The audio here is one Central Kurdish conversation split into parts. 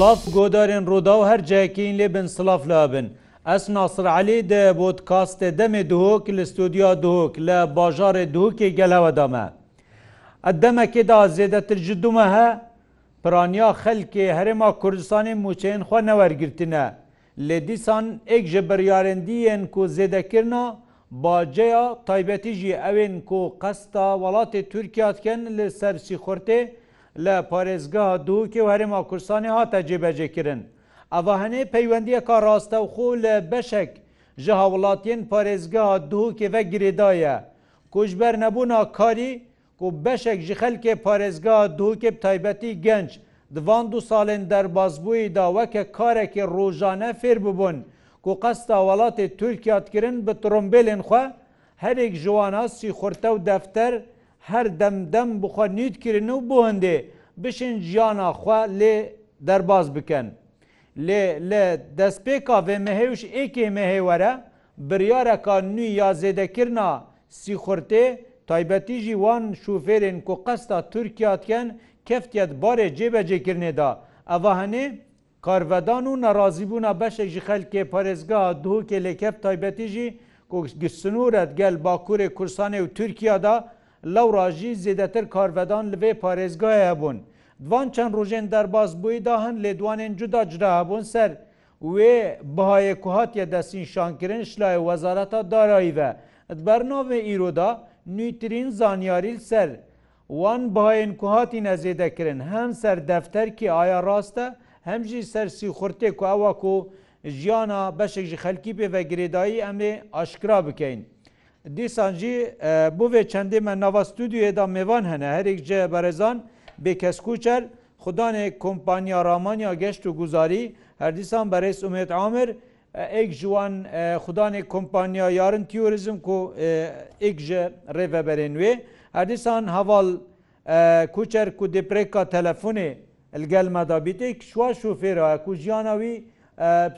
سلاف گۆدارên ڕوودا و هەر جایکین lê bin silaف labin. Ez nasirعلي de bodkastê demê duhok li stûdya duhok li bajarê duhokê gelheweda me. Ed demekê da zêdetir ji dume he, piraniya xelkê herêma Kurdistanê mûçeyên xwe newergirtine. Lê dîsan ek ji biryarendiyên ku zêdekirna, baceya taybetî jî evên ku qesta welatê Türkiya diken li sersî xurtê, لە پارێزگا دوو کێ هەرێما کورسانی هاتە جێبەجێکردن. ئەوە هەنێ پەیوەندیەکە ڕاستە و خۆ لە بەشێک ji هاوڵاتیên پارێزگا دوو کێvek girêdaye. Koçber nebûna karî ku beşek ji xelkê parêzga dukê taybetî genc divan du salên derbazbûyî da weke karekê rojane fêr bibûn ku qesta welatê Türkiya kirin bi trombelên xwe herek jiwana sîxurte û defter هەر دەمدەم بخوا نیتکردن و بۆ هەندێ بشین ژیانەخوا لێ دەرباز بکەن. لێ لە دەستپێکا vê mehêwş êkê mehêwere biryareka nû ya zêdekirna sîxurtê taybetî jî wan şûfêrên ku qesta Tirkiya diken keftiyet barê cêbecêkirnê da. Eva henê karvedan û nerazîbûna beşek ji xelkê parêzgeha duhokê lêkev taybetî jî ku gisinûret gel Bakurê Kursanê û Tirkiya da لەو ڕژی زیدەتر کارڤدان لەوێ پارێزگایە بوون دوان چەند ڕژێن دەرباز بووی دا هەن لێدوانێن جودا جرابوون سەر وێ بەهایە کوهاتە دەستین شانکردن شلای وەزارەتە داراییە بەرنامێ ئیرۆدا نویترین زانیاریل سەر وان باین کوهاتی نەزێدەکردن هەم سەر دەفتەرکی ئایا ڕاستە هەمژی سەرسی خورتێک و ئەوە و ژیانە بەشێکژی خەلکی بێ بە گرێدایی ئەمێ ئاشکرا بکەین. دیسانجی بوێ چەندی من ناوا ستودیوێدا میوان هەنە هەرێک جێ بەرەزان بێکەسکوچەر خدانێ کۆمپانیا ڕامانیا گەشت و گوزاری هەردیسان بەرەس عومێت عامر ئێک جوان خدانێک کۆمپانیا یارن تیۆریزم کو ئێک ji ڕێڤەبەرێن وێ هەردیسان هەواڵ کوچەر کو دپرێکا تەلەفۆنێ gelmedabîtê şwa şofêra ku jiyana wî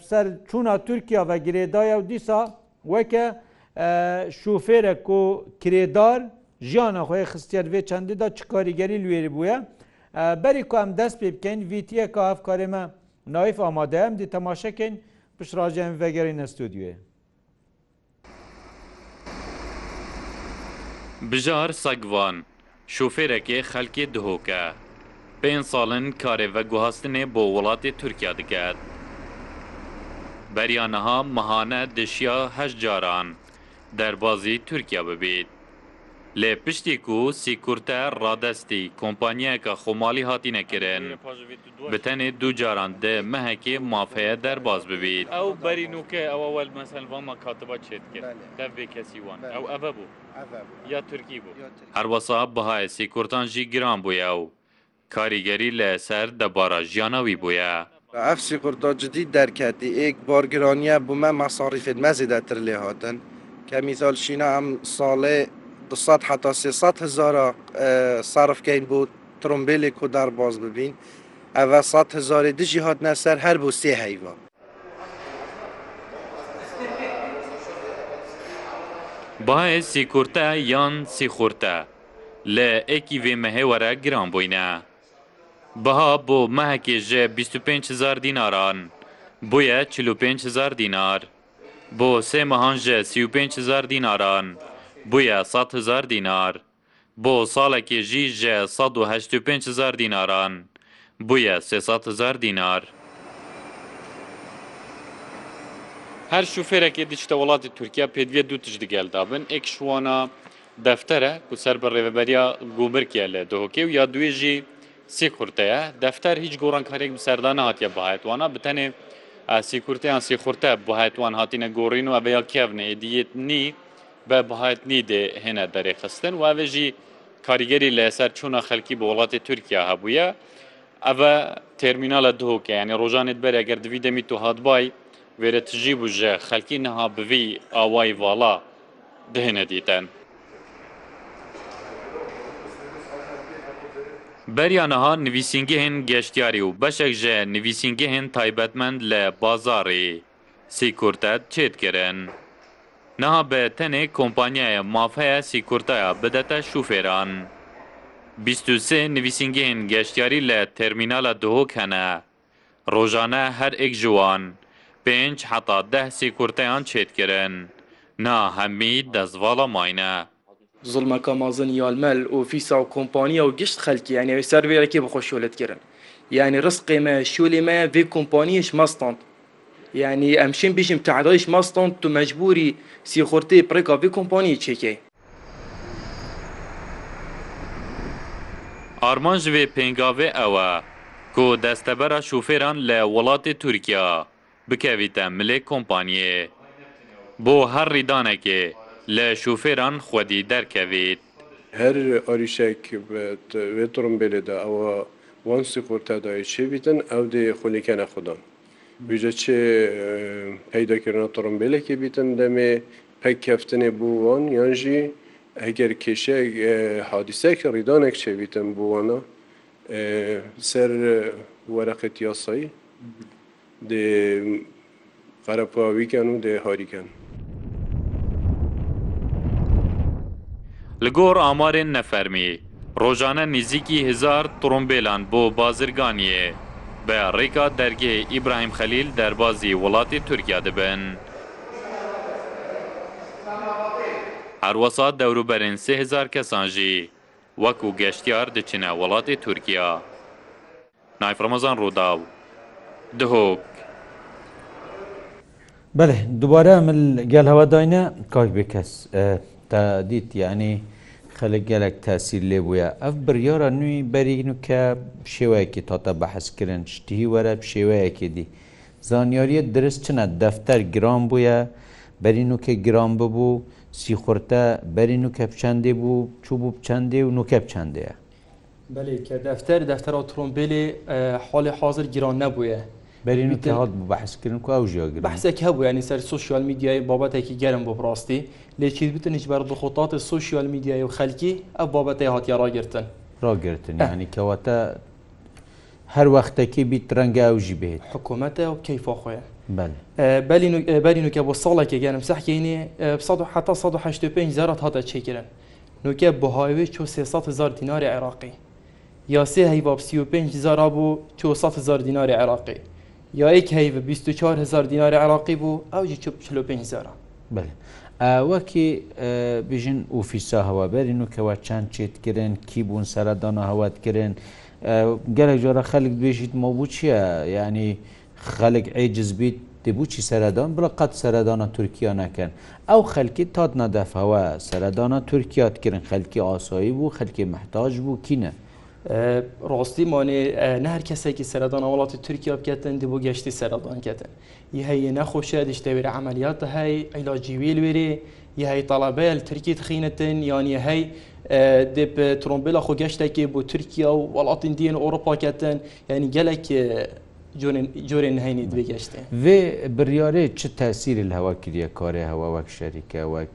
ser çûna Tirkiya ve girêdaya û dîsa weke شوفێرە و کرێدار ژیانە خۆی خستیار بێ چنددا چ کاریگەری لێری بووە بەری کو ئەم دەست پێ بکەین ویتیە کە ئاف کارێمە نایف ئامادەم دی تەماشەکەین پشراژیان ڤگەری نەستودیوێ. بژار سەگوان شوفێرەکێ خەلکی دهۆکە پێ ساڵن کارێڤە گوهاستنێ بۆ وڵاتی تورکیا دەکات. بەریانەها مەهانە دشیا هەش جاران. دەربازی تورکیا ببێت لێ پشتێک و سیکورتە ڕادستی کۆمپانیەکە خۆماڵی هاتی نەکردن بتەنێ دوو جاران دە مەهەکێ مافەیە دەرباز ببیت ئەو بەرینوکە ئەوەوەل مەسلوانمە کاتبە چێت کرد دەبێ کەسیوان ئەو ئەبە بوو یا تورکی بوو هەروەسا بەهای سیکورتانژی گران بووە و کاریگەری لە سەر دەبارە ژیانەوی بووە. ئەف سیکورتا جدی دەرکەتی ئێک بارگرانیە بوومە مەساریفت مەزی دەتر لێ هاتن. کە میزالشینە ئەم ساڵێ 200 حتا 300 هزار صرفکەین بۆ ترمبیلێک و دەرباز ببین ئەە 100 هزاری دژی هاتنە سەر هەر بۆ سێ هەیوە باە سیکورتە یان سیخورتە لە ئەکی وێ مەهێوەرە گران بووینە بەها بۆ مەهەکێژە 25 هزار دیناران بۆیە 45 هزار دینار. بۆ سێ مەهانژە 35هزار دیناران بویە 100هزار دینار بۆ ساڵێکی ژیژە 185هزار دیناران بویە 300هزار دینار. هەر شوفێرەێکی دیشتە وڵاتی تورکیا پێدوێت دوو تش دیگەل دابن ئێکشوانە دەفتەرە و سەر بە ڕێبەریا گومرکە لە دۆکێ و یا دوێژی سێ کورتەیە دەفتەر هیچ گۆڕانکاریێک سەردان هااتە باەتوانە بتەنێ ئاسی کورتیان سی خورتە بەهایتوان هاتیینە گۆڕین و ئەبەیە کێبنێ دیت نی بە بەهایتنی دێ هێنە دەرێخستن واوێژی کاریگەری لەسەر چوونە خەلکی بە وڵاتی تورکیا هەبووە ئەە تەرمینالە دهۆکە ینی ڕۆژانت بەرەگەر دوی دەمی تو هاتبای وێرە تژی بژە خەلکی نەها بوی ئاوای واڵا دهێنە دیتەن. بەریانەها نویسینگەهێن گەشتیاری و بەشێک ژە نویسینگەهێن تایبەتمەند لە بازارێ سیکورتەت چێتکردن. نەها بە تەنێک کۆمپانیایە مافەیە سیکورتایە بدەتە شوفێران. 23 نویسینگەهێن گەشتیاری لە تەرمینالە دهۆک هەنە، ڕۆژانە هەر ئێک جوان، پێنج حتا ده سیکورتیان چێتکردن، نا هەمی دەستواڵە ماینە. زلمەکە مازن یالمەل ئۆفیسا و کۆمپانیا و گشت خەلکی ئەنیەوەی سەرێرەکی بخۆ شۆلتگرن یعنی ڕستقیمە شولێمە بێ کۆمپانیش مەستان یعنی ئەمشین بیشم تعدایش مەستان تو مەجبوری سیخورتی پڕێکا بێ کۆمپانی چێکی ئارمان ژێ پێنگاوێ ئەوە کۆ دەستەبەرە شوفێران لە وڵاتی تورکیا بکەویتە ملێ کۆمپانیێ بۆ هەر ڕیدانەکێ لە شوفێران خودی دەرکەوێت هەر ئۆریشێک وێتڕم بێلێدا ئەوە وانسی قورتادای چێبیتن ئەو دێ خونیکەە خوددان بژە چێ پەیداکردە تڕمبیلێکی بیتن دەمێ پەک کەفتنێ بووان یانژی ئەگەر کێشە حادیسەکە ڕیدانێک چێویتن بووانە سەر وەرەقەت یاسایی دێ قەرەپاویکەن و دێ هاریکەن li gor amarên nefermî rojane nîzîkî hizar trombêlan bo bazirganiyê bi rêka dergehê ئیبراهیم خەلیل derbazî welatê Tirkiya dibin. Herwesa dewrûberên sêhzar kesan jî وەکو گەشتیار دچینە وڵاتی تورکیا نایفرەمەزان ڕووداو دهۆک بەێ دووبارە من گەل هەواداینە کاک بکەس تا دیت یعنی خەلک گەلک تاسیر لێ بووە ئەف بریۆرە نوی بەرین و کە شێوەیەکی تاتە بەحەسکردن شتی وەرە شێوەیەکی دی زانیاریە درست چنە دەفتەر گران بووە بەرین و کە گران ببوو سی خورتە بەرین و کە بچەندێ بوو چوو بوو بچەندێ و نوکە بچەندەیە بەێ کە دەفتەر دەفتەر ئۆتۆمبیلی حاڵی حاضر گران نەبووە بەرین تاات بەحسکردن کوژیاگر بەحسێک هەبوو ینی سەر سوسیال میدیای بابەتێکی گەرم بۆ پڕاستی لێکی بتن هیچ بەر دخۆتاتی سوسیال میدیای و خەلکی ئەو بابەتی هااتیا ڕاگرتن ڕاگرتن ینی کەواتە هەر وەختەکی بیت ڕەنگە ئەوژی بێت حکوومەتە و کەیفا خۆیان بەری نوکە بۆ ساڵێکی گەرم سەحکەینێ 1995 زارات هاتە چێکرن نوکە بۆ هاوێ 300 هزار دیناری عێراقی یاسی هەی باب 35 زارا بوو 200 هزار دیناری عێراقی یا یک هیوه 24 هزار دینار عراقی بوو ئەوجی چ 45 هزاران بله. وەکی بژین ئوفیسا هەوابەرین و کەوا چند چێتکردن کی بوون سەردانە هەواتکردن گەلێک جۆرە خەلک بێژیت مەبوو چییە ینی خەلک عجز بیت دەبووچی سەردان بڵە قەت سەردانە تورکیا نەکەن ئەو خەلکی تات نەدەفەوە سەردانە تورکیاتکردن خەلکی ئاسایی بوو خەلکی محتاج بوو کینە ڕاستیمانێ نهر کەسێکی سەردان وڵاتی تورکیا بکەن دی بۆ گەشتی سەردانکەن ی هەیە نەخۆشە دیشتەوێرە ئەعملیاتە هەی ئەیلاجیویل وێرێ یه هەی تەڵابەل ترکیت خینەتن یانە هەی دب ترۆمبیلا خۆ گەشتێکی بۆ تورکیا و وڵاتین دیین ئۆڕۆپاکەن یعنی گەلێک جۆرێ نهینی دوێگەشتێ وێ بریارێ چ تاسیری لە هەوا کردە کارێ هەوا وەک شەریکە وەک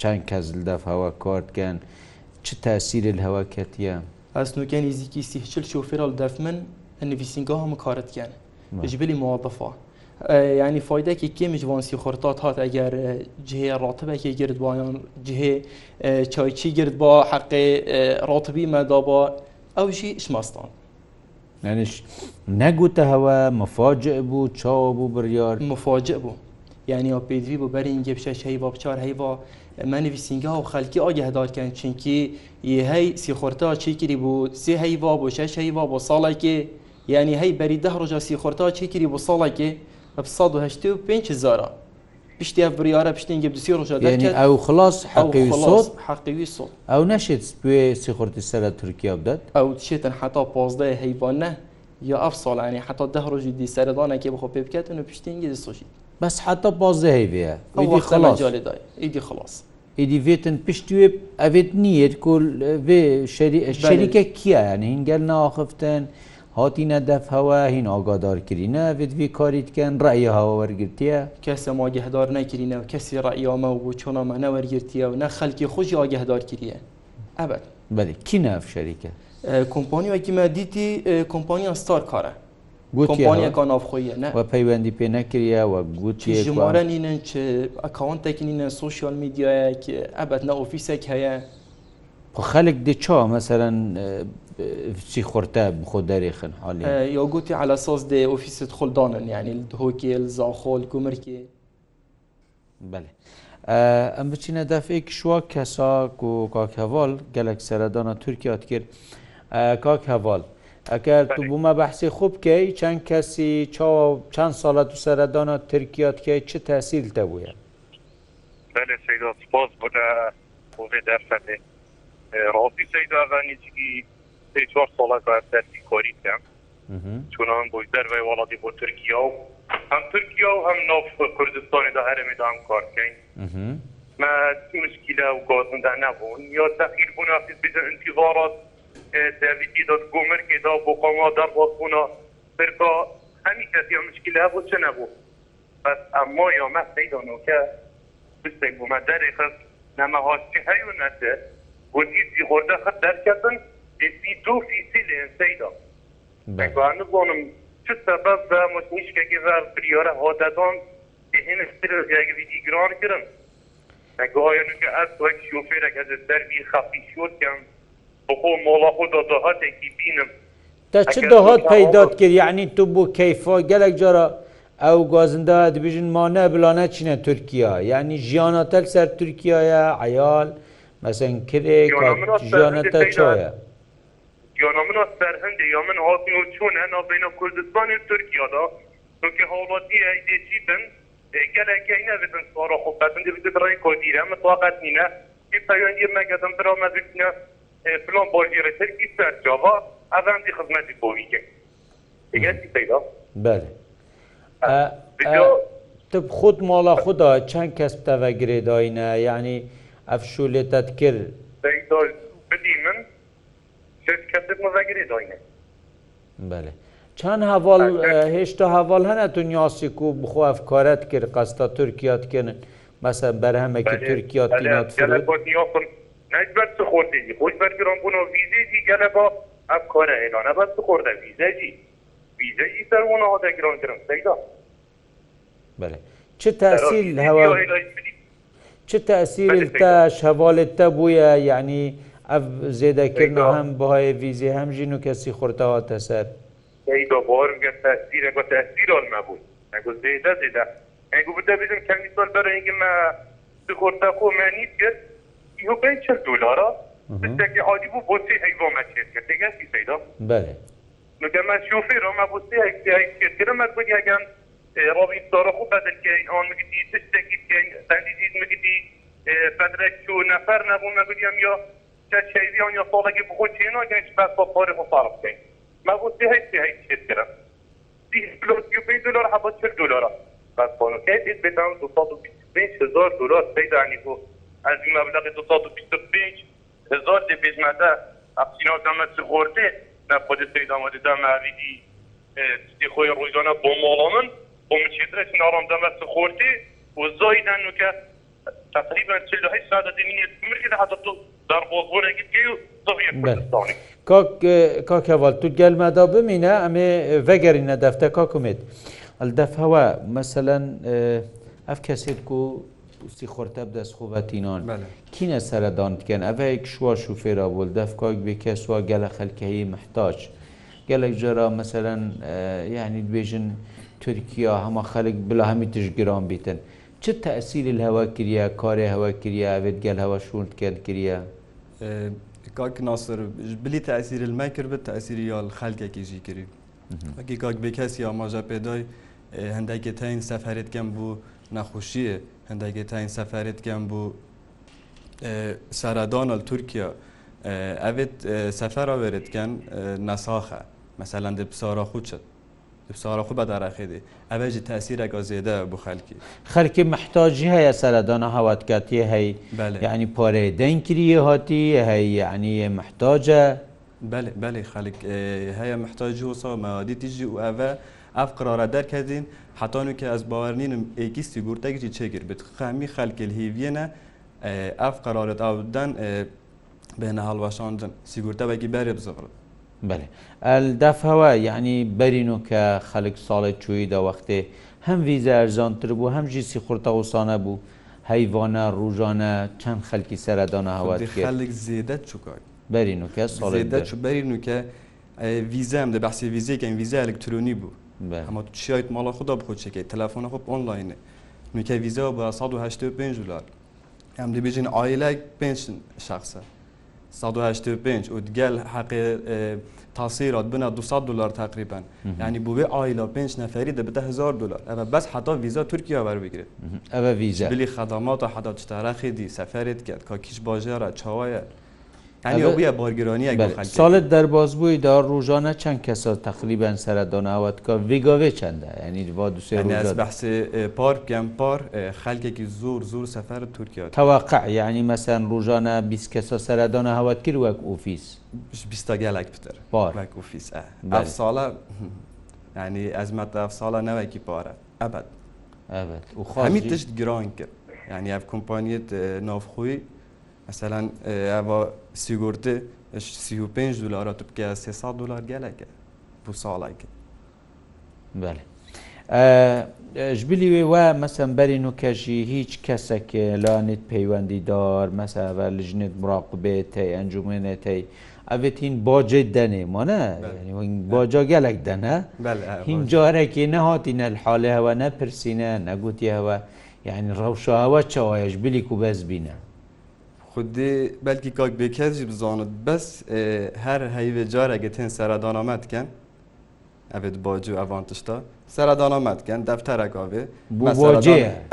چەند کەس لەدەف هەوا کارتکەن چ تاسیری لە هەوا کەتیە؟ ئەسنوکە نزیکی سیهچل شوفێرە لە دەفمن نویسینگە هەمە کارتکەن ژبلی موواڵدەفا. ینی فیدەکی کێمیش وانسی خورتات هات ئەگەر جهەیە ڕاتبێکی گرت بایان جهێ چایچی گرت بە حەقێ ڕاتبی مەدابا ئەوشی شماستان. نش نەگوتە هەوە مفاجع بوو چاوە بوو بڕیار مفاجع بوو یعنی ئەو پێوی بۆ بەرین گەپشە شەی با بچار هەیوا منویسینگا و خەلکی ئاگەهدارکەن چینکی هەی سیخۆرتا چیکری بوو سێ هەیوا بۆ شەش هەیوا بۆ ساڵێکی یعنی هەی بەری ده ڕۆژە سیخۆرتا چیکری بۆ ساڵێکی بە 5 زارە پشتی ئەف بریاە پشتنگە دوسی ڕۆژە ئەو خلاص حقی سۆ حقیوی سۆ ئەو نەشێت بێ سیخۆرتی سەرە تورکیا بدات ئەو چێتن حتا پازدە هەیوان نە یا ئەف ساڵانی حتا ده ڕۆژی دی سەردانەکە بخۆ پێ بکات و پشتنگی سۆشی بەس حتا پازدە هەیوەیە خلاص خلاص ئێدیڤێتن پشتێ ئەvێت نییت شەریکە کیایان هینگەل ناخفتن هاتیینە دەفهەوە هین ئاگادارکردینە ئەvێت وی کاریتکەن ڕایی هاوەرگرتیە کەسە ماگەهدار نەکردینەوە کەسی ڕاییامە و چۆنەمە نەوەرگرتیە و نە خەلکی خۆشی ئاگەهدار کردە ئەبەت بەێ کی ناف شەریکە کۆمپانیوەکیمە دیتی کۆمپانیان ستار کارە کۆمپۆنیەکان ئافخۆیە پەیوەندی پێ نەکرە وە گوتی ژمارە نینە ئەکاونتێکی نینە سوسیال میدیایەک ئەبەت نە ئۆفیسێک هەیە خەلک دی چا مەسەرەن چی خورتە بخۆ دەرێخن حالی یا گوتی على ساز دێ ئۆفیست خولدانن یعنی هۆکیل زاخۆل گومرکی بەێ ئەم بچینە دەفێک شووە کەساک و کاکەواڵ گەلک سەردانە تورکی هات کرد کاک هەواڵ ئەگەر تو بوومە بەحسی خوب بکەی چەند کەسی چەند ساڵەت و سەردانە ترکیاتکەی چه تەسییل دەبووە سپاس بۆ دەرفەنێ ڕاستی سەیداوانیکی سێ چوار ساڵات دەرسی کۆریکەم چونان بۆی دەروی وڵاتی بۆ تورکیا و هەم تورکیا و هەم ناف کوردستانی دا هەرمی دام کارکەین ما مشکلە و گازندا نەبوون یا تەخیر بوون بزن انتیظارات devletî da gomirkê da boqama derbasbûna Birka hemî kesiya mişkîle hebû çi nebû Bes emma ya me peydanke pistek bû me derê xir neme haşî heyû nete gotî zîxorde xir derketin êî du fîsî lê seyda zanım çi sebeb ve muşnîşkekî ver biryara hadedan hin sirgegî giran kirin. goyen ke ez wek şofêrek ez derbî xafî şorken بخۆ مۆڵە خۆدا داهاتێکی بینم تا چ داهات پەیداد کرد یعنی تو بۆ کەیفا گەلێک جارە ئەو گازندا دبیژن مانە بلانە چینە تورکیا یعنی ژیانە تەل سەر تورکایە عیال مەسەن کرێ ژیانە تە چایە یانامنا سەرهندێ یا من هاتن و چۆن هەنا بینە کوردستانی تورکیادا چونکە هاڵاتی ئەیدێکی بن gelekeyne bizim soru hukukatın dibizi bir koyduyla mutlakat nine bir sayın yirmek yazın bir olmaz üstüne فلان بازی رسل کی سر جاوا از هم دی خدمتی بوی که دیگه چی پیدا؟ بله تب خود مالا خدا چند کسب توگری داینه یعنی افشولتت کر بدی من شد کسب مزگری داینه بله چند هەواڵ هێشتا هەواڵ هەنەتون یاسیک و بخۆ ئەفکارەت کرد قەستە تورکیات کردن مەسە بەرهەمێکی تورکیات نجبر سخورده جی خوش برگران بونا ویزه جی گله با اب کار اعلانه بس سخورده ویزه جی ویزه جی سر اونا ها دگران کرم سیدا بله چه تأثیر هوا چه تأثیر تاش حوالت تبویا یعنی اف زیده کرنه هم بهای ویزه هم جینو کسی خورده ها تسر سیدا بارم گه تأثیر اگه تأثیر آن مبود اگه زیده زیده اگه بوده بیدم کمی سال برای اینکه ما سخورده خو من نیست یو چل دلارا دستکی عادی بود بوسی ایوا مچیر دیگه سی سیدا بله میگم من شوفی رو ما بوسی ایکسیر کرم من بودی اگر رابی داره خوب بدل که این آن میگیدی دستکی که تندیدید میگیدی بدرک شو نفر نبون مگودیم یا چه شیوی آن یا سالگی بخود چینا گنج بس با پاره مصارف کن ما بوسی هیچی هیچی کرم دی یو پی دلار حبا چل دلارا بس بانو که دید بتاون دو ساد و بیش هزار دلار پیدا نیگو از این مبلغ 225 هزار دی بیزمده اپسینا دمت غورده نپاده سید آمده دم عویدی تی خوی رویدانه با مالامن با من چیدره چین آرام دمت خورده و زایدن نو که تقریبا 48 ساعت دی منی مرکده حتی تو در بازبونه گید که صفیه کردستانی کاک اول تو gelmada bimîne em ê vegerîne defte kakumêt. Def hewa meselen ev kesêt ku پوستی خورتب دەست خوبەتینان کینە سەردان بکەن ئەڤەیەک شووە شوفێرا بول دەفکاک بێکە سووا گەلە خەلکەی محتاج گەلێک جەرا مەسەرەن یعنی دوێژن تورکیا هەمە خەلک بلا هەمی تشگران بیتن چ تەسیلی هەوا کریە کارێ هەوە کریە ئەوێت گەل هەوە شوونکەن کریە کاک ناسر بلی تەسیر مە کرد بە تەسیری یال خەلکێکی ژی کردی ئەکی کاک بێکەسی ئاماژە پێدای هەندێکی تاین سەفرێت کەم بوو نەخوشیە هەندێکی تاین سەفەرێتگەم بوو سەرەدانل تورکیا ئەێت سەفەرا وێرتگەن نەساخە مەسەلەن دە پسارا خوچت سارا خوب بەداراخێدی ئەوە جی تاسیرەکە زێدە بۆ خەلکی خەرکی محتاجی هەیە سەردانە هاواتکاتی هەی ینی پارەی دەنگگیری هاتی هەی عنی محتاجە بەێ خەک هەیە محتاجی و سامەوادی تیژی و ئەە ev qirara derkedin hetanû ke ez bawerînim êkî sîgortekî çêkir bit xemî xelkil hêviye ne ev qeraret av den e, bêhne halweşandin sîgortevekî berê bizivrin بەێ ئەلدافەوە یعنی بەرین و کە خەلک ساڵێک چووی دەوەختێ هەم ویزە ئەرزانتر بوو هەمژی سی خورتەوەسانە بوو هەیوانە ڕژانە چەند خەلکی سەردانە هەوات خەلک زێدەت چکات بەرین و کە ساڵێک بەرین و کە ویزەم دە بەسی ویزەکەن ویزە ئەلکترۆنی بوو ئەمە چیت ماڵە خدا بخۆچەکەی تەلەفۆنە خۆ ئۆنلاینە نوکە ویزەوە بە 1970 دلار ئەم دەبیژین ئایلای پێ شخصە 1970 و گەل حقی تاسیرات بنا 200 دلار تقریبا یعنی بوێ ئایلا 5 نەفری دەبێتە 1000 دلار ئەە بەس حتا ویزا تورکیا وەربگرێت ئەە ویزە بلی خەدامات و حدا شتەرەخی دی سەفرێت کرد کا کیش باژێرە چاوایە ساڵت دەربازبووی دا ڕۆژانە چەند کەسە تەقریبان سرە دۆناوەت کە ڤیگۆێ چەندە ینی با دوێ بەحس پار پێمپار خەلکێکی زۆر زۆر سەفەر تورکیا تەواقع یعنی مەسەن ڕۆژانە بیست کەسە سەرەدانە هەوت کرد وەک ئۆفیس بیستە گەلک پتر پارک ئۆفیس ساڵە ینی ئەزمەتە ساڵە نەوەکی پارە ئەبەت ئەبەت و خامی تشت گران کرد ینی ئەف کۆمپانیت نافخۆی مثلا eva sigortê sî û pênc dolara tu bike sê sed dolar geleke bû saleke belê ji bilî wê we mesen berîn û kejî hîç kesekê lanît peywendîdar mesela li jinê miraqibê tey encumênê tey evê hîn bacê denê mane baca gelek den he hîn carekî nehatîne halê hewe nepirsîne negotî hewe yani rewşa hewe çawa ji bilî ku bezbîne Xudê belkî kak bêkez jî bizanit bes her heyvê carekê tên seredana me diken evê dibacî evan tişta seredana me diken defterek avê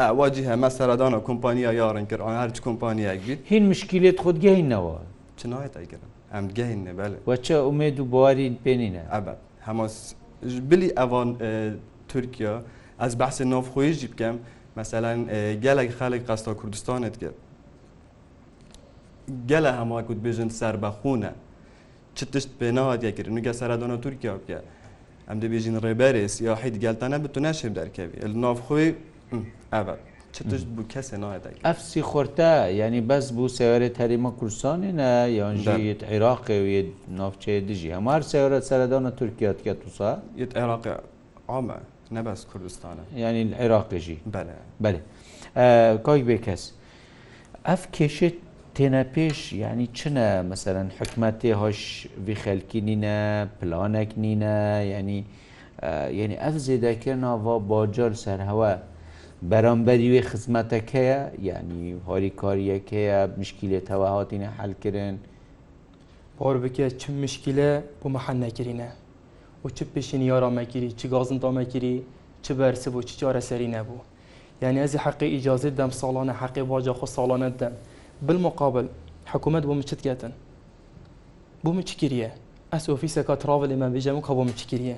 wacî he me seredana kompaniya yarin kir an her çi kompaniyek bî Hîn mişkilêt xud gehînnewa Çinayet ekirin em gehînne bel Weçe umê û buwarîn pênîne Ebed hema ji bilî evan Türkiya ez behsê navxuyî jî bikem mesela gelek xelek qesta Kurdistanê dikirin گەلە هەماکووت بێژن سربەخونە چ تشت پێناوات یەکرد نگە سەرادۆنە تورکیا بکە ئەم دەبێژین ڕێبەرێس یا حیت گەلتانە بتو ناشێ دەرکەوی ناوخۆی ئەە چ تشت بوو کەسێ ناەکە ئەفسی خۆرتە ینی بەس بوو سەوەرێ تەریمە کورسانی نە یانژیت عێراقێوی ناوچەیە دژی هەمار سەوەرە سەردانە تورکیات کە توسا یت عێراق ئامە نەبەس کوردستانە ینی عێراقژی بەێ کاک بێ کەس ئەف کێشێت تێنە پێش ینی چنە مەسەرەن حکومت تێ هۆش ویخەلکی نینە پلانێک نینە ینی یعنی ئەف زێدەکردنەوە بۆ جۆل سەرهەوە بەرامبەری وێ خزمەتەکەیە ینی هۆری کاریەکەیە مشکلێ تەواهاتینە حلکردن پۆر بکە چ مشکلە بۆ مەحەن نەکردینە و چ پێشینی یارامەگیری چ گازن دامەگیری چ بەرسە بوو چ چارەسەری نەبوو یعنی ئەزی حەقی ئیجازت دەم ساڵانە حەقی واجە خۆ ساڵانە دەم. بالمقابل حکوومەت بۆ من چت گاتن بۆ من چ کریە ئەس ئۆفیسەکە تراوە لێمان بێژەم کە بۆ من چ کریە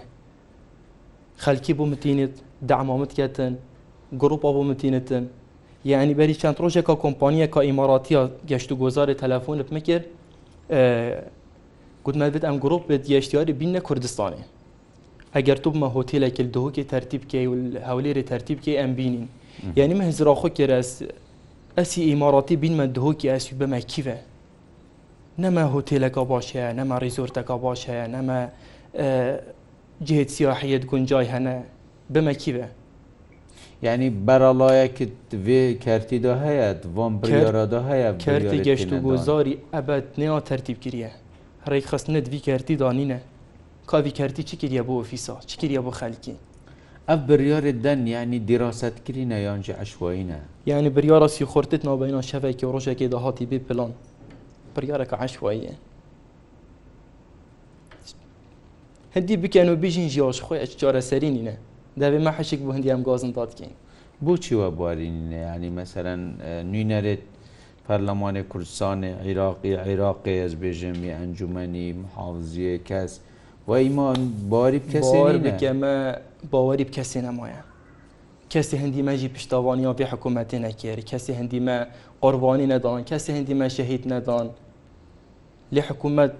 خەلکی بۆ متینێت دامامت کاتن گرروپا بۆ متینتن یعنی بەری چەند ڕۆژێکە کۆمپانیەکە ئیماراتیە گەشت و گۆزاری تەلەفۆن لەپ مکرد گوتمە بێت ئەم گرروپ بێت گەشتیاری بینە کوردستانی ئەگەر تو بمە هۆتێلێکل دهۆکی تەرتیبکەی و هەولێری تەرتیبکەی ئەم بینین یعنی مە هزراخۆ کرە ئەسی ئیماڕەتی بینمە دهۆکی ئەسوی بەمە کیڤە نەمە هۆتێلەکە باشەیە نەمە ریزۆرتەکە باشەیە نەمە جهێت سیاحەت گونجای هەنە بمە کیڤە یعنی بەرەڵایەکت vê کردیدا هەیە بۆم بڕیارادا هەیە کردی گەشت و گۆزاری ئەبەت نێوە تەرتیب کریە ڕێک خستنت وی کردی دانینە کاوی کردی چی کردە بۆ ئۆفیسا چی کردە بۆ خەلکی ئەف بریارێ دەن ینی دیراستکردینە یانجی عشوینە یعنی بریاڕاستی خورتت نابینا شەفێکی ڕۆژێکی داهاتی بێ پلان بریارەکە عشواییە هەندی بکەن و بژین ژیاش خۆی ئەچ چارەسەرینینە دەبێ مە حەشێک بۆ هەندی ئەم گازن دادکەین بۆچی وە بوارینە ینی مەسەرەن نوینەرێت پەرلەمانی کوردستانی عێراقی عێراقی ئەس بێژەمی ئەنجومەنی محافزیە کەس و ایمان باری بکسی بار بکم باوری بکسی نمایه کسی هندی ما جی پشتوانی ها به حکومت نکرد کسی هندی ما قربانی ندان کسی هندی ما شهید ندان لی حکومت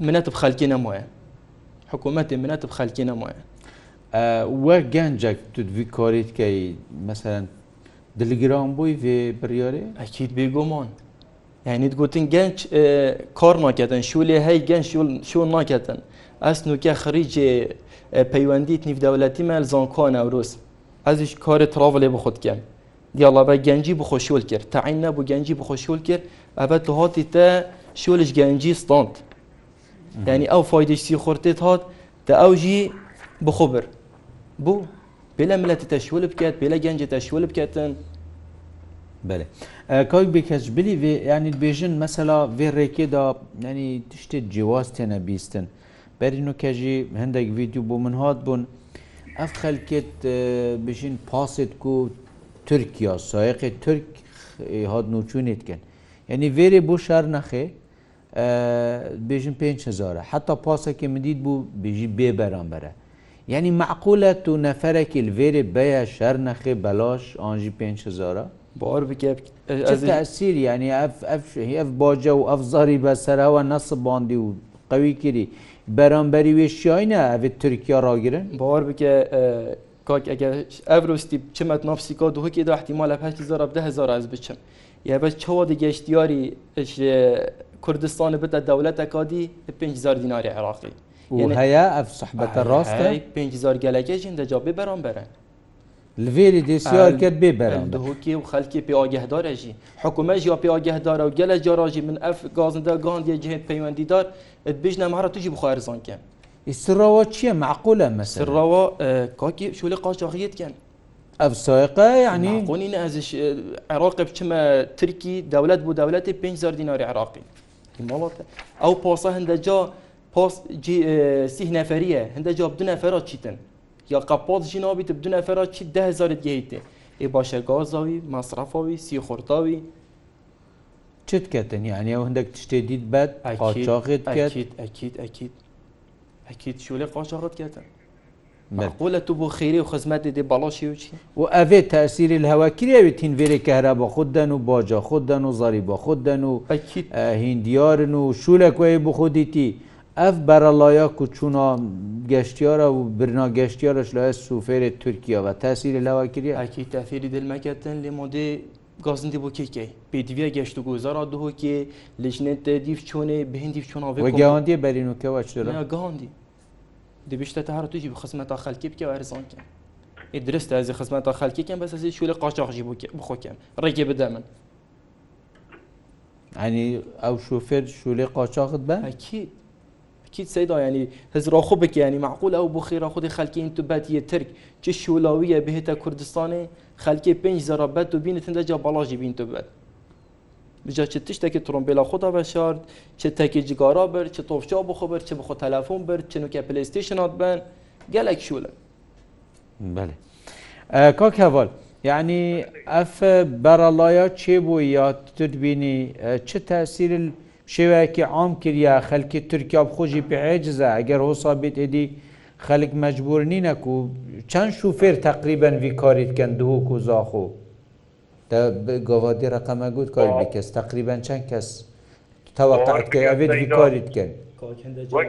منت بخلکی نمایه حکومت منت بخلکی نمایه و گنجک تو دوی کاریت که مثلا دلگرام بوی و بریاره؟ اکید بیگمان Yani gotin genç e, kar nakeden, şule hey genç şul şul nakeden. Ez nuke xirice e, peywendit niv devleti mel zankan Evrus. Ez iş karı travelê bi xud kem. Diyala be gencî bi xwe şûl kir. Teîn ne bu gencî bi xwe şûl kir. Evet tu hatî te şûlj gencî stand. Yani ew faydeş sîxurtê hat te ew jî bi xwe bir. Bu bêle milletê te şûl biket, bêle gencê te şûl biketin. بله کاک بکەچ بلی وێ ینی بێژن مەسەلا وێ ڕێکێدا نەنی تشتێت جیاز تێنە بیستن بەرین و کەژی هەندێک ویددیو بۆ من هاات بوون ئەف خەلکێت بژین پاسێت و تورکیا سایقی ترک هاات نوچوونێتکەن یعنی وێرێ بۆ شار نەخێ بێژن 5هزاره حتا پاسەکە مدید بوو بژی بێ بەرامبەرە یعنی معقولە تو نەفرەکی لێرێ بەیە شەر نەخێ بەلاش ئاژی 5هزاره باور بکەێت ئەسیر ینی ئەف باجە و ئەفزاری بە سەراوە نەسب باندی و قوی کردی بەرامبەری وێشیینە ئەێت تورکیا ڕاگرن باوەر بکە کاک ئەگە ئەڤروستی بچمەت نفسیکا دوهکی دا احتیمال لە 5 زۆرە ده هزار ئەز بچم یا بە چەوە دیگەشتیاری کوردستانە بتە دەولەتە کادی 5زار دیناری عراقی هەیە ئەف سەحبەتە ڕاستە 5زار گەلەکەژین دەجابێ بەرامبەرن لڤێری دێسیارکرد بێ بەرەندهکی و خەلکی پێواگەهدارەژی حکوومەژ یا پێواگەهدارە و گەلە جاراژی من ئەف گازندە گاندیە جهێت پەیوەندیدار بژنە مەهرە توژی بخوارزانکە. ئیسراوە چییە معقولە مەسراوە کاکی شولی قاچاقیتکەن. ئەف سایقە یعنی قۆنی ئەزیش عێراقی بچمە ترکی دەولەت بۆ دەولەتی 5 دیناری عراقی. ئەو پۆسە هەندەجا پۆست سی نەفەریە هەندە جاب دو نەفەرات چیتن. یاقا پاز جینا بیت بدون افرا چی ده هزارت گهیته ای باشه گازاوی مصرفاوی سی خورتاوی چت کردن یعنی او هندک تشتی دید بعد قاچاقت کرد اکید اکید اکید اکید شوله قاچاقت کردن معقوله تو بو خیری و خدمت دی بالاشی و چی و اوی تاثیر الهوا کری اوی تین ویری کهربا خودن و باجا خودن و زریبا خودن و هندیارن و شولک وی بو خودیتی ev beralaya ku çûna geştiyara û birna geştiyara li sûferê Türkiya ve tesîrê lewa kiriye Ekî tefêrî dilmeketin lê modê gazindî bû kêkey pêdiviya geşt û gozara dihokê li jinê te dîv çûnê bihindîv çûna gewandiye berînûkewa gandî dibişte te her tu jî bi xizmeta xelkê bike erzanke ê dirist ez ê xizmeta xelkêkem bes ez ê şûlê qaçax jî bixwekem rekê bide min Enî ew şûfêr şûlê qaçaxit be Ekî كيت سيدا يعني هزرا خبك يعني معقول او بخير خدي خلكي انتو باتيه ترك تش شولاويه بهتا كردستاني خلكي بنج زرابات وبين تندجا بلاجي بين تبات بجا چه تشتکی ترومبلا خدا بشارد چه تکی جگارا بر چه توفچا بخو بر چه بخو تلفن بر چه نوکه پلیستیشن هات بن گلک شوله بله کاک هوال یعنی اف برالایا چه بو یا تدبینی چه تاثیر شێوەیەکی عام کردیا خەلکی تورکیا بخۆشی پێعجزە ئەگەر هۆسا بێت ئێدی خەلک مەجبور نینەک و چەند شوفێر تقریبەن ویکاریتکەن دووک و زاخۆ گۆڤادی ڕقەمە گوت کار بکەس تقریبەن چەند کەس تەوەقعات ئەوێت ویکاریتکەن.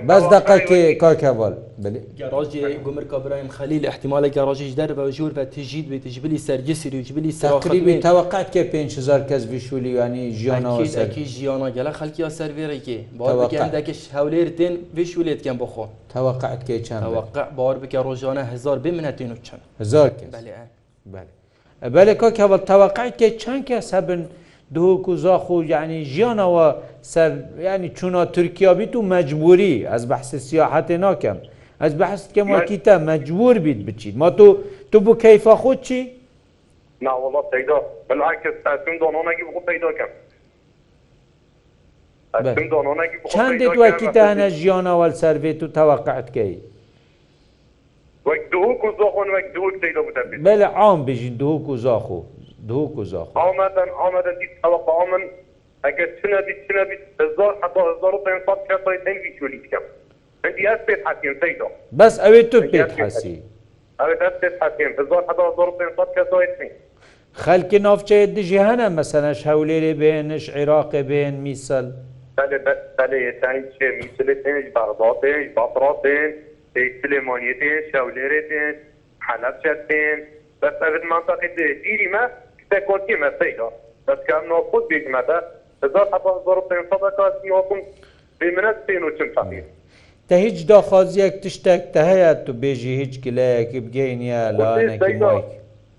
بەس دقەکێ کاکەval ڕۆژی گومر کابرایم خەلیل احتیمالێکە ڕۆژیش دەرەوە ژور بە تژید بێت تژبلی سەرگەسیری وجبلی ساقریبی تەوەقات کە 5هزار کەس بیشولی ینی ژیانەوەکی ژیانە گەلە خەلکییا سەرێرەێ باەکەش هەولێر دێن بشولێتکەم بخۆ تەوەقات کێ چەند باوە بکە ڕۆژانە هزار بمنەتین و چەند هزار بەێ کاکەval تەوەقات کێ چەند کەس هەبن؟ دووکو زاخو یعنی ژیانەوە سەر ینی چونا تورکیا بیت و مجبوری ئەس بەحس سیاحەتێ ناکەم ئەس بەحس کەم وەکیتە مجبور بیت بچیت ما تو تو بۆ کەیفا خۆت چی؟ ناوەڵە پیدا بەلاکەس تاسم دۆنۆنەگی بۆ پیداکەم. چندێک وەکیتە هەنە ژیانەوە سەرێت و تەواقعتکەی بەلە عام بژین دووک و زاخۆ دوو گوزاخ آمدن آمدن دید طلب آمن اگر سنه دید سنه بید هزار حتی هزار و پین صد کس رای تنگی شولی کم اندی از پیت حسیم سیدا بس اوی تو پیت حسی اوی از پیت حسیم هزار حتی هزار و پین صد کس رای تنگی خەکی نافچەیە دژی هەنە مەسەنەش هەولێرێ بێنش عێراقێ بێن میسل سلێمانیێن شەولێرێ بێن حەلەچەت بێن بەسەرمان دیری مە تكون كيما سيكا بس كان نوقف بيك مدى هزار حتى هزار وطين صدقة نوقف بمنات سين وشم فقير تا هیچ داخوازیەک تشتێک تە هەیە تو بێژی هیچ گلەیەکی بگەینە لاەکی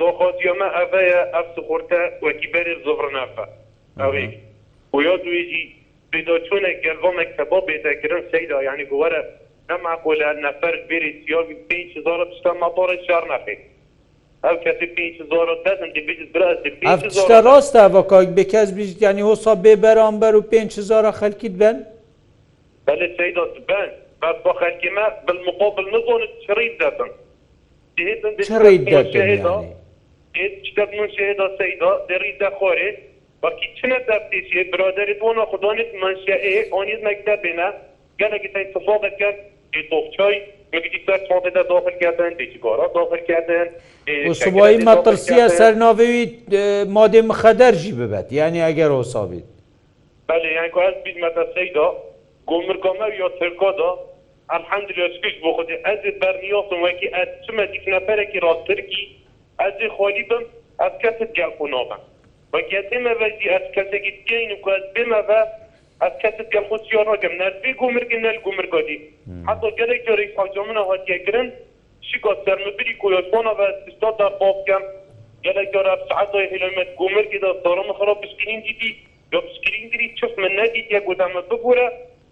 دۆخۆزیۆمە ئەڤەیە ئەف سخورتە وەکی بەرێ زۆڕنافە ئەوەی وە دوێژی بێدۆچوونێک گەڤۆمێک کە بۆ بێتەگرن سەیدا یعنی گوەرە ئەما قۆلە نەفەر بێری سیۆ 5 زۆرە پشتە مەپۆڕی شار نەفێت ڕاستە بە کاک بکەس بیژگەانی هۆسا بێ بەرامبەر و 5زار خەلکیت بن بە خەکیمە بالمقۆبل نزۆن چڕیت دەبن دەریدا خۆێ بەکی چنە دەپتیشێ برادری بۆە خودۆنیت منشە ئۆنیز مەکتە بێنە گەلەکی تای تفۆ دەکەن تۆفچای Birlikler sonunda doğru geldin, deki gora doğru geldin. Usubay matırsiya sernavevi madde mıxeder jibibet. Yani eğer o sabit. Beli yani ko ez biz metaseyda gomurkamlar ya Türkada elhamdülillah sıkış bu kudu ez berniyosun ve ki ez tüm edik nefere ki rast Türki ez halibim ez kesip gel kunabim. Ve kesim evvel ez kesip gitgeyinim ko ez bim evvel از کەست کە خوسیۆنۆگەم نەربی گومرگی نەل گومرگۆدی حتۆ گەلێک جۆرەی خاجۆمنە هەتیەگرن شیکۆ سەرمبری کوۆسۆنە بە سستۆدا بۆبکەم گەلێک جۆرە سعاتۆی هلمت گومرگی دا سۆرم خڕۆ بسکرین دیدی یا بسکرینگری چف من نەدی تێ گوتامە بگورە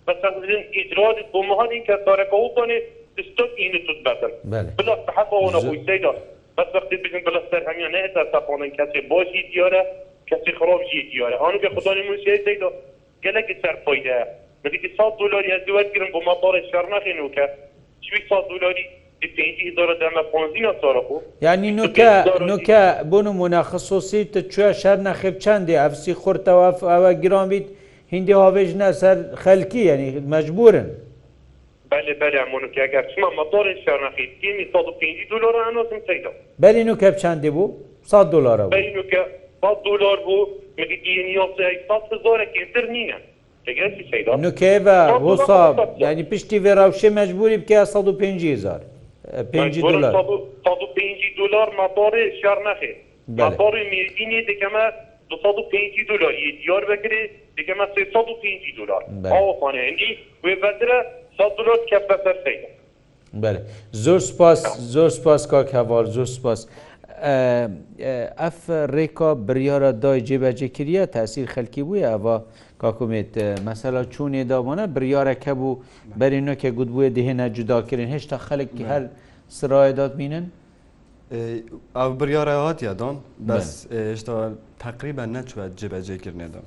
بەسەزن ئیجراد بۆ مهانی کە دارەکە وکۆنێ سستۆ اینە توت بەدن بلا حەفەوەە بویدا بەس وقتی بزن بلا سەر هەمیان نێتا تاپۆنن کەسێ بۆشی دیارە کەسی خرۆبژی دیارە هەانگە خدای موسیەی دیدا gelekî serpoy de Belki sal dolar ya duvet girin bu mabarı şarnahin uke. Çivik sal dolarî ینی نوکە نوکە بۆ نمونە خصوصی تچوە شار نەخێب چندێ ئەفسی خورتەوە ئەوە گران بیت هندی هاوێژ نە سەر خەلکی ینی مەجبورن بەلی نوکە چندێ بوو 100 دلار دلار بوو زۆرەتر نیە. نوکێە هۆسا ینی پشتی وێراوشێ مەجبوری بکە 150هزار 5 دلار دلار ماپۆڕێ شار نەخێ ماپۆڕی میردینێ دەکەمە 250 دلار دیار بکرێ دەکەمە 350 دلار ئەوخواانهندی وێبەترە 100 دلار کەفەسەر خەیە زۆر سپاس زۆر سپاس کاک هەوار زۆر سپاس. ئەف ڕێکا بریاە دای جێبەجێکریە تاسیر خەلکی بووە ئەوە کاکومێت مەسەلا چوونێ داوانە بریارەکە بوو بەرینۆکە گوتبووە دهێنە جوداکردن هێشتا خەلکی هەر سرایەدات بینن ئەو بریاە هااتیا دان بەس هێشتا تقریبە نەچوە جێبەجێکردنێدان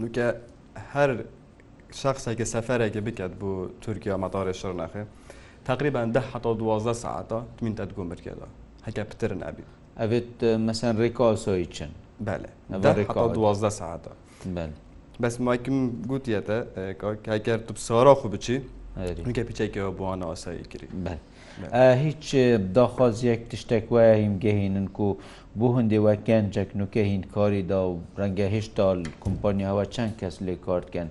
نوکە هەر شخصێکە سەفەرێکی بکات بۆ تورکیا مەتارێ شڕ نەخێ تقریبان ده حتا دوازدە ساعتا من تەتگوم بکێدا هەکە پتر نابی ئەوێت مەسەن ڕێکاسۆی چن دوازدە ساعتە بەس ماکم گوتیەتە کاکەر تو ساراخو بچی کە پیچێکەوە بۆوانە ئاسایی کردی هیچ داخوازیەک تشتێک وایە هیمگەهینن و بۆ هەندێوە گەنجێک نوکە هین کاریدا و ڕەنگە هێشتا کمپانیاەوە چەند کەس لێ کارتکەن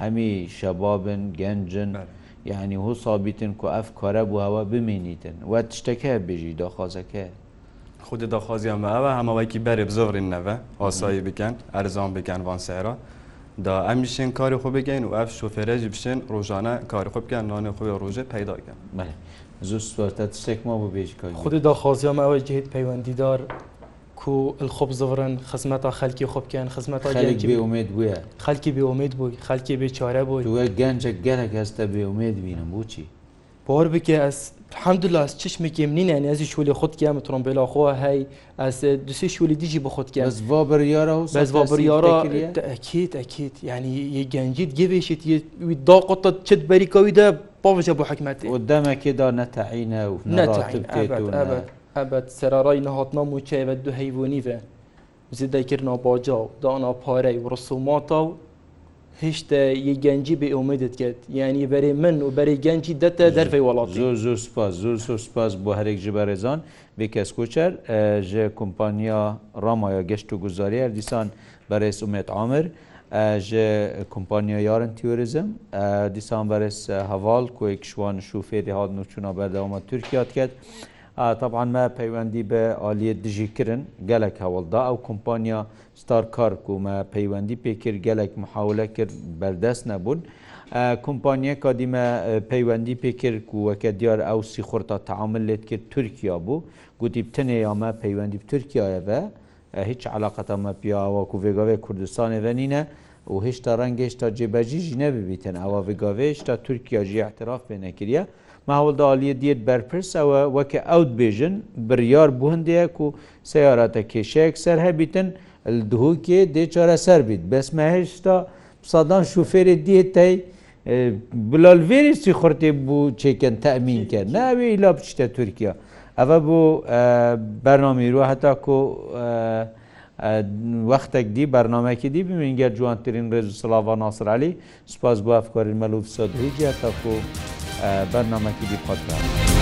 هەمی شەبابن گەنجن. بله. یعنی هو سابیتن کو ئەف کارە بووەوە بمێنیتن وە تشتەکە بێژی داخوازەکە خودی داخوازیان ئەوە هەمەوەیکی بەرێ بزۆڕین نەوە ئاسایی بکەن ئەرزان بکەن وان سێرا دا ئەم میشین کاری خۆ بگەین و ئەف شوفێرەژی بشین ڕۆژانە کاری خۆ بکەن نانێ خۆی ڕۆژێ پیداکەن زۆر سوارتە تشتێک ما بۆ بێژ خودی داخوازیان ئەوە جهیت پەیوەندیدار کو خۆبزڕن خزمەتە خەلکی خۆبکەن خزمەتە بێومێت بووە خەلکی بێومێت بووی خەلکی بێ چارە بووی وە گەنجە گەرەك ئەستە بێومێت بینم بۆچی بۆر بکە ئەس حەمدلاس چشمێکی منین ئەزی شولی خودکەم ترۆمبیلا خۆ هەی ئەس دوسێ شولی دیژی بە خودکە بەس وا بڕیارە و بەس وا بڕیارە ئەکیت ئەکیت یعنی یە گەنجیت گەبێشێت داقۆتە چت بەریکەویدا پاوەجە بۆ حکمەتی دەمەکێدا نەتەعینە و نەتەعین ئەبەت سەرڕای نەهاتنام و چێبەت دو هەیوانیێ زیدەکردنا باجا و دانا پارەی و ڕسوماتا و هشتا یه گنجی به امیدت کرد یعنی برای من و برای گنجی دتا در فی ولاتی زور زور سپاس زور زور سپاس بو هر یک جبرزان به کس کوچر ژ کمپانیا رامایا گشت و گزاری هر دیسان برای سومت عامر ژ کمپانیا یارن تیوریزم دیسان برای حوال کو یک شوان شوفه دهاد نوچونا بردوام ترکیه کرد طبعا ما پەیوەندی بە عالیە دژیکردن گەلک هەوڵدا ئەو کۆمپانیا ستارکارک و مە پەیوەندی پێکرد گەلک محاولە کرد بەردەست نەبوون. کۆمپانیەکە دیمە پەیوەندی پێکرد و وەکە دیار ئەو سی خورتا تعامل لێت کرد تورکیا بوو گوتی بتنێ یامە پەیوەندی تورکیایەوە هیچ علااقەتەمە پیاوەکو ێگاوێ کوردستانێڤەنینە و هێشتا ڕەنگەشتا جێبەجیژی نەبیتن ئەوە ڤگاوێشتا تورکیا ژی احتراف پێ نەکریە ماوەڵداڵیە دیێت بەرپرس ئەوە وەکە ئەوت بێژن بریار بوو هەندێک و سیارەتە کێشەیەک سەر هەبیتن دووکێ دێچارە سەر بیت بەسمە هێشتا سەدان شوفێری دیێتەی بلالڤێریسی خورتێ بوو چێکن تەمین کرد ناوێ لا بچتە تورکیا ئەوە بوو بەرنامەیرو هەتا کو وەختێک دی بەرنمەکی دی بمینگە جوانترین ڕێز سلااو ناسرالی سپاس بۆ ئەفکارین مەلوف سەدهیجیە تەکو و بەرنمەکی دی پۆتکار.